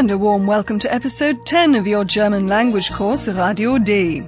And a warm welcome to episode 10 of your German language course, Radio D.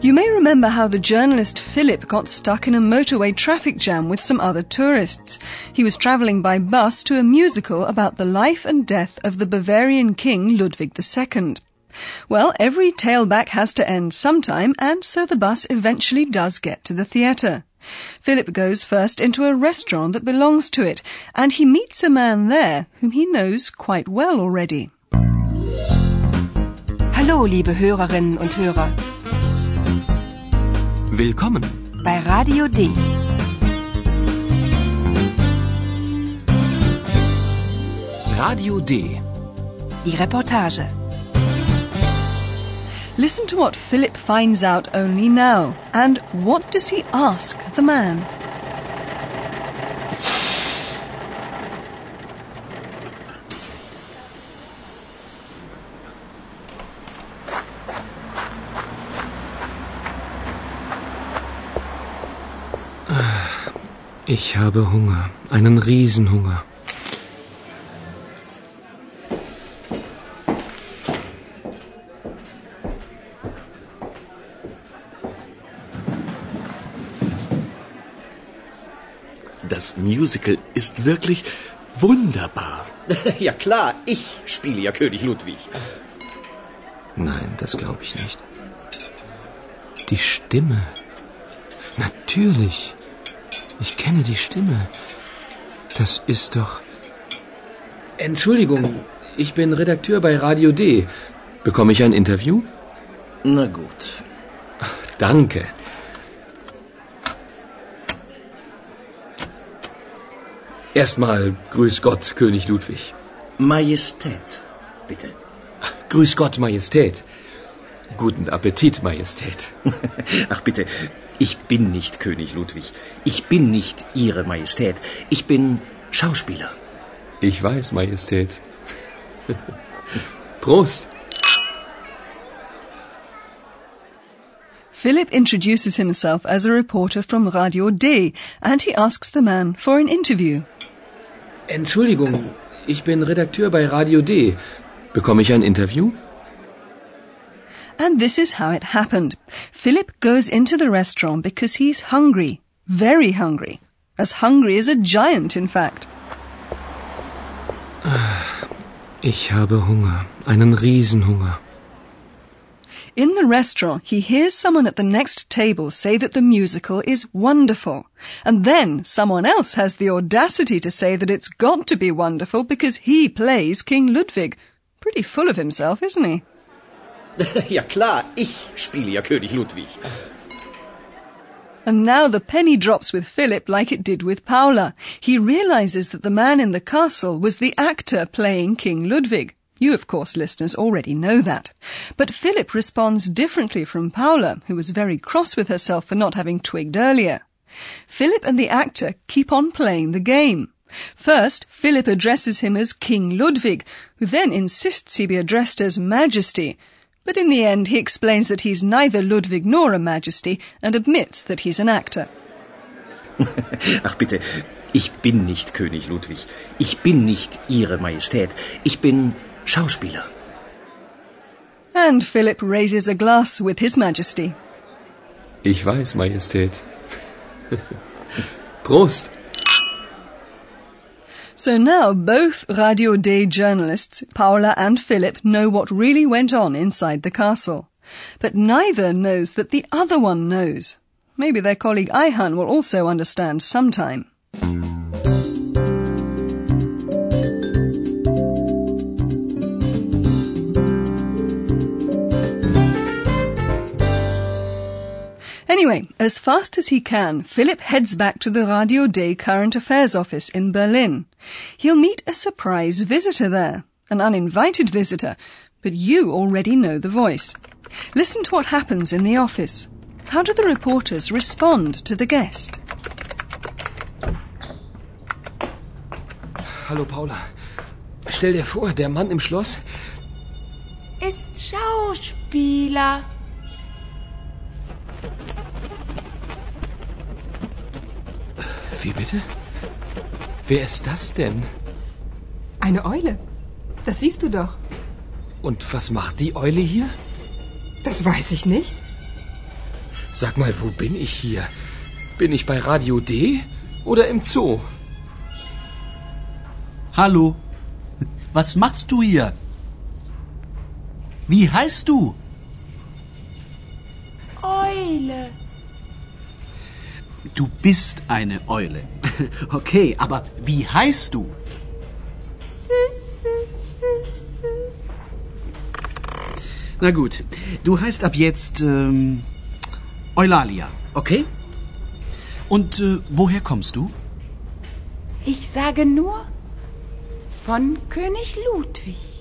You may remember how the journalist Philip got stuck in a motorway traffic jam with some other tourists. He was travelling by bus to a musical about the life and death of the Bavarian king Ludwig II. Well, every tailback has to end sometime, and so the bus eventually does get to the theatre. Philip goes first into a restaurant that belongs to it, and he meets a man there whom he knows quite well already. Hallo, liebe Hörerinnen und Hörer. Willkommen. Bei Radio D. Radio D. Die Reportage. Listen to what Philip finds out only now, and what does he ask the man? Ich habe Hunger, einen Riesenhunger. Das Musical ist wirklich wunderbar. Ja klar, ich spiele ja König Ludwig. Nein, das glaube ich nicht. Die Stimme. Natürlich. Ich kenne die Stimme. Das ist doch. Entschuldigung, ich bin Redakteur bei Radio D. Bekomme ich ein Interview? Na gut. Danke. Erstmal Grüß Gott, König Ludwig. Majestät, bitte. Grüß Gott, Majestät. Guten Appetit, Majestät. Ach bitte, ich bin nicht König Ludwig. Ich bin nicht Ihre Majestät. Ich bin Schauspieler. Ich weiß, Majestät. Prost. Philip introduces himself as a reporter from Radio D, and he asks the man for an interview. Entschuldigung, ich bin Redakteur bei Radio D. Bekomme ich ein Interview? And this is how it happened. Philip goes into the restaurant because he's hungry. Very hungry. As hungry as a giant, in fact. Ah, ich habe Hunger, einen Riesenhunger. In the restaurant, he hears someone at the next table say that the musical is wonderful. And then someone else has the audacity to say that it's got to be wonderful because he plays King Ludwig. Pretty full of himself, isn't he? Ja klar, ich spiele ja König Ludwig. And now the penny drops with Philip like it did with Paula. He realizes that the man in the castle was the actor playing King Ludwig. You, of course, listeners, already know that. But Philip responds differently from Paula, who was very cross with herself for not having twigged earlier. Philip and the actor keep on playing the game. First, Philip addresses him as King Ludwig, who then insists he be addressed as Majesty. But in the end, he explains that he's neither Ludwig nor a Majesty and admits that he's an actor. Ach bitte, ich bin nicht König Ludwig. Ich bin nicht Ihre Majestät. Ich bin Schauspieler. And Philip raises a glass with His Majesty. Ich weiß, Majestät. Prost. So now both Radio D journalists, Paula and Philip, know what really went on inside the castle. But neither knows that the other one knows. Maybe their colleague Ayhan will also understand sometime. Anyway, as fast as he can, Philip heads back to the Radio D Current Affairs office in Berlin. He'll meet a surprise visitor there, an uninvited visitor, but you already know the voice. Listen to what happens in the office. How do the reporters respond to the guest? Hallo Paula. Stell dir vor, der Mann im Schloss ist Schauspieler. Wie bitte? Wer ist das denn? Eine Eule. Das siehst du doch. Und was macht die Eule hier? Das weiß ich nicht. Sag mal, wo bin ich hier? Bin ich bei Radio D oder im Zoo? Hallo. Was machst du hier? Wie heißt du? Eule. Du bist eine Eule. Okay, aber wie heißt du? Na gut, du heißt ab jetzt ähm, Eulalia, okay? Und äh, woher kommst du? Ich sage nur von König Ludwig.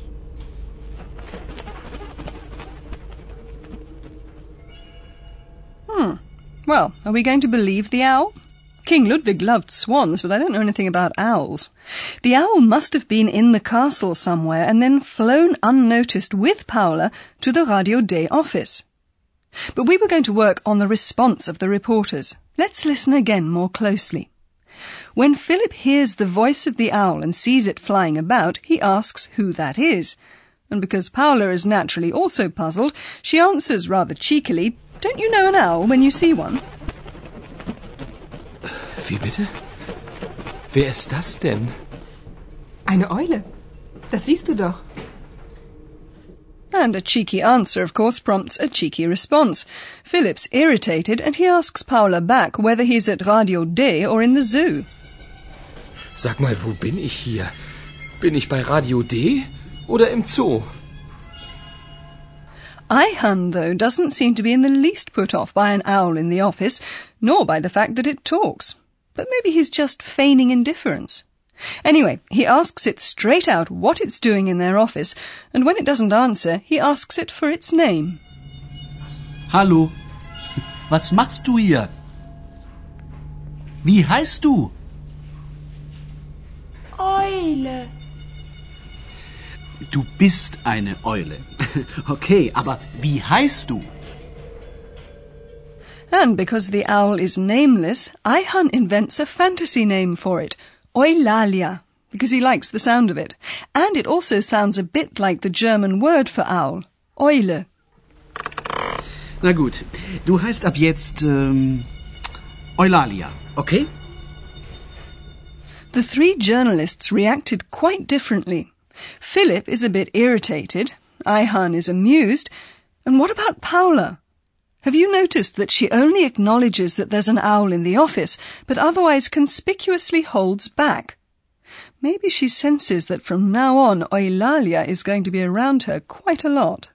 Well, are we going to believe the owl? King Ludwig loved swans, but I don't know anything about owls. The owl must have been in the castle somewhere and then flown unnoticed with Paula to the Radio D office. But we were going to work on the response of the reporters. Let's listen again more closely. When Philip hears the voice of the owl and sees it flying about, he asks who that is. And because Paula is naturally also puzzled, she answers rather cheekily, Don't you know an owl when you see one? Wie bitte? Wer ist das denn? Eine Eule. Das siehst du doch. And a cheeky answer, of course, prompts a cheeky response. Philip's irritated and he asks Paula back whether he's at Radio D or in the zoo. Sag mal, wo bin ich hier? Bin ich bei Radio D oder im Zoo? Ayhan, though, doesn't seem to be in the least put off by an owl in the office, nor by the fact that it talks. But maybe he's just feigning indifference. Anyway, he asks it straight out what it's doing in their office, and when it doesn't answer, he asks it for its name. Hallo. Was machst du hier? Wie heißt du? Eule. Du bist eine Eule. Okay, aber wie heißt du? And because the owl is nameless, Ayhan invents a fantasy name for it, Eulalia, because he likes the sound of it. And it also sounds a bit like the German word for owl, Eule. Na gut, du heißt ab jetzt ähm, Eulalia, okay? The three journalists reacted quite differently. Philip is a bit irritated, Ayhan is amused, and what about Paula? Have you noticed that she only acknowledges that there's an owl in the office, but otherwise conspicuously holds back? Maybe she senses that from now on Eulalia is going to be around her quite a lot.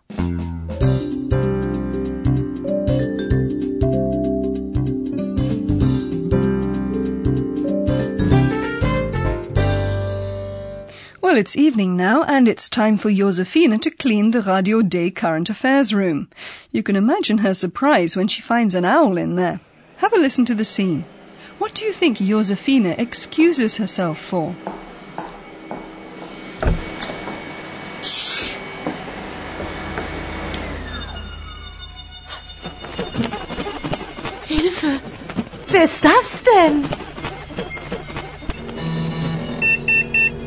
Well, it's evening now, and it's time for Josefina to clean the Radio D current affairs room. You can imagine her surprise when she finds an owl in there. Have a listen to the scene. What do you think Josefina excuses herself for? Hilfe! Wer ist das denn?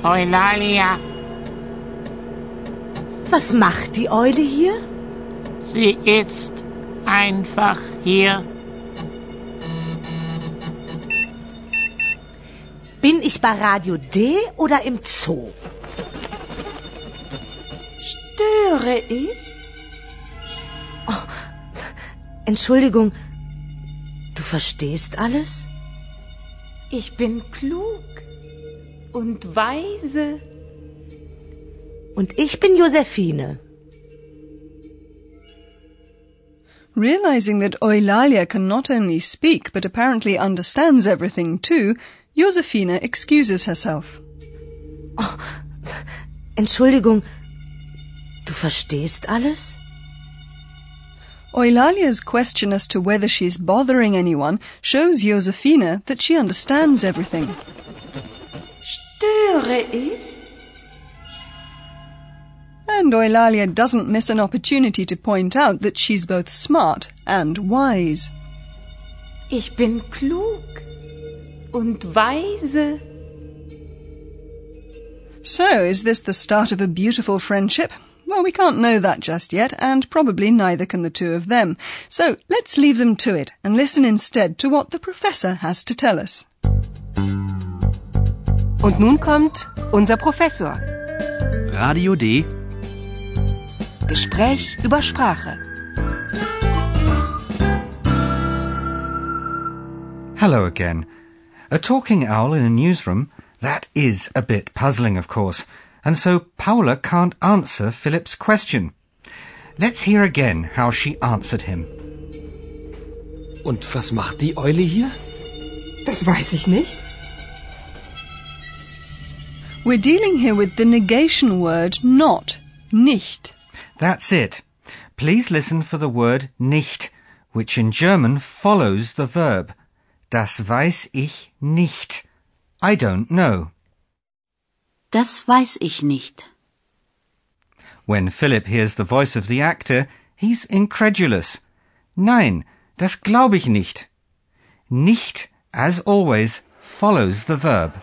Eulalia, Was macht die Eule hier? sie ist einfach hier. Bin ich bei Radio D oder im Zoo? Störe ich? Entschuldigung, du verstehst alles? Ich bin klug und weise. Und ich bin Josephine. Realizing that Eulalia can not only speak but apparently understands everything too, Josefina excuses herself. Oh, Entschuldigung, du verstehst alles? Eulalia's question as to whether she's bothering anyone shows Josefina that she understands everything. Störe ich? Eh? And Eulalia doesn't miss an opportunity to point out that she's both smart and wise. Ich bin klug und weise. So, is this the start of a beautiful friendship? Well, we can't know that just yet, and probably neither can the two of them. So, let's leave them to it and listen instead to what the professor has to tell us. Und nun kommt unser Professor. Radio D. Gespräch über Sprache. Hello again. A talking owl in a newsroom, that is a bit puzzling, of course, and so Paula can't answer Philip's question. Let's hear again how she answered him. Und was macht die Eule hier? Das weiß ich nicht. We're dealing here with the negation word not, nicht. That's it. Please listen for the word nicht, which in German follows the verb. Das weiß ich nicht. I don't know. Das weiß ich nicht. When Philip hears the voice of the actor, he's incredulous. Nein, das glaube ich nicht. Nicht, as always, follows the verb.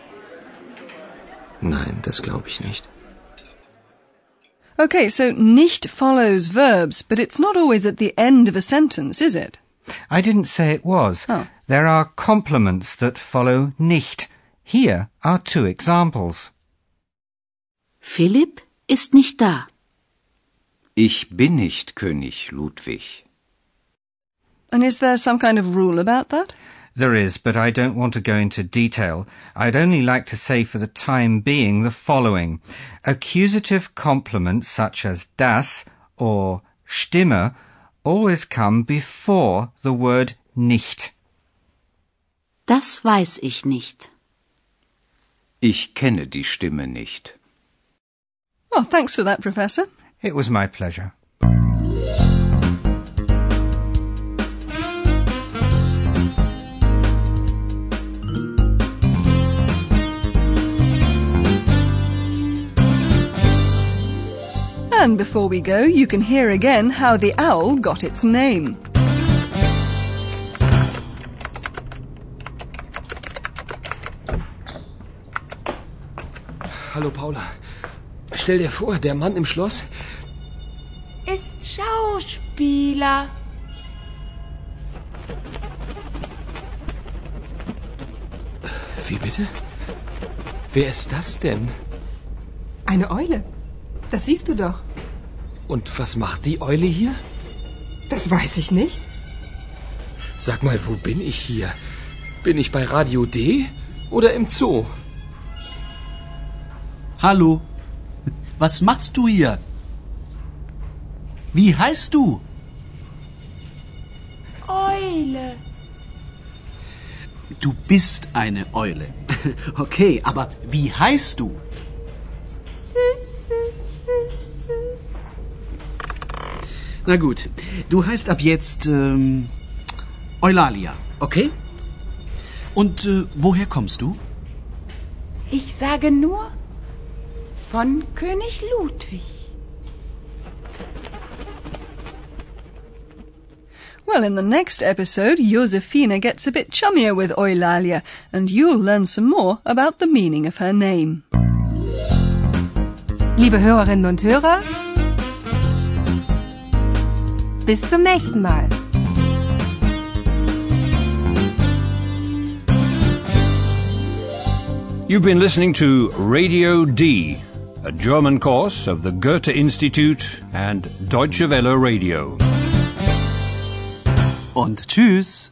Nein, das glaube ich nicht. Okay, so nicht follows verbs, but it's not always at the end of a sentence, is it? I didn't say it was. Oh. There are complements that follow nicht. Here are two examples. Philipp ist nicht da. Ich bin nicht König Ludwig. And is there some kind of rule about that? There is, but I don't want to go into detail. I'd only like to say for the time being the following. Accusative complements such as das or stimme always come before the word nicht. Das weiß ich nicht. Ich kenne die Stimme nicht. Oh, thanks for that, Professor. It was my pleasure. And before we go, you can hear again how the owl got its name. Hallo Paula. Stell dir vor, der Mann im Schloss. Ist Schauspieler. Wie bitte? Wer ist das denn? Eine Eule. Das siehst du doch. Und was macht die Eule hier? Das weiß ich nicht. Sag mal, wo bin ich hier? Bin ich bei Radio D oder im Zoo? Hallo. Was machst du hier? Wie heißt du? Eule. Du bist eine Eule. Okay, aber wie heißt du? Na gut, du heißt ab jetzt ähm, Eulalia, okay? Und äh, woher kommst du? Ich sage nur von König Ludwig. Well, in the next episode, Josefina gets a bit chummier with Eulalia, and you'll learn some more about the meaning of her name. Liebe Hörerinnen und Hörer, bis zum nächsten Mal. You've been listening to Radio D, a German course of the Goethe Institute and Deutsche Welle Radio. Und tschüss.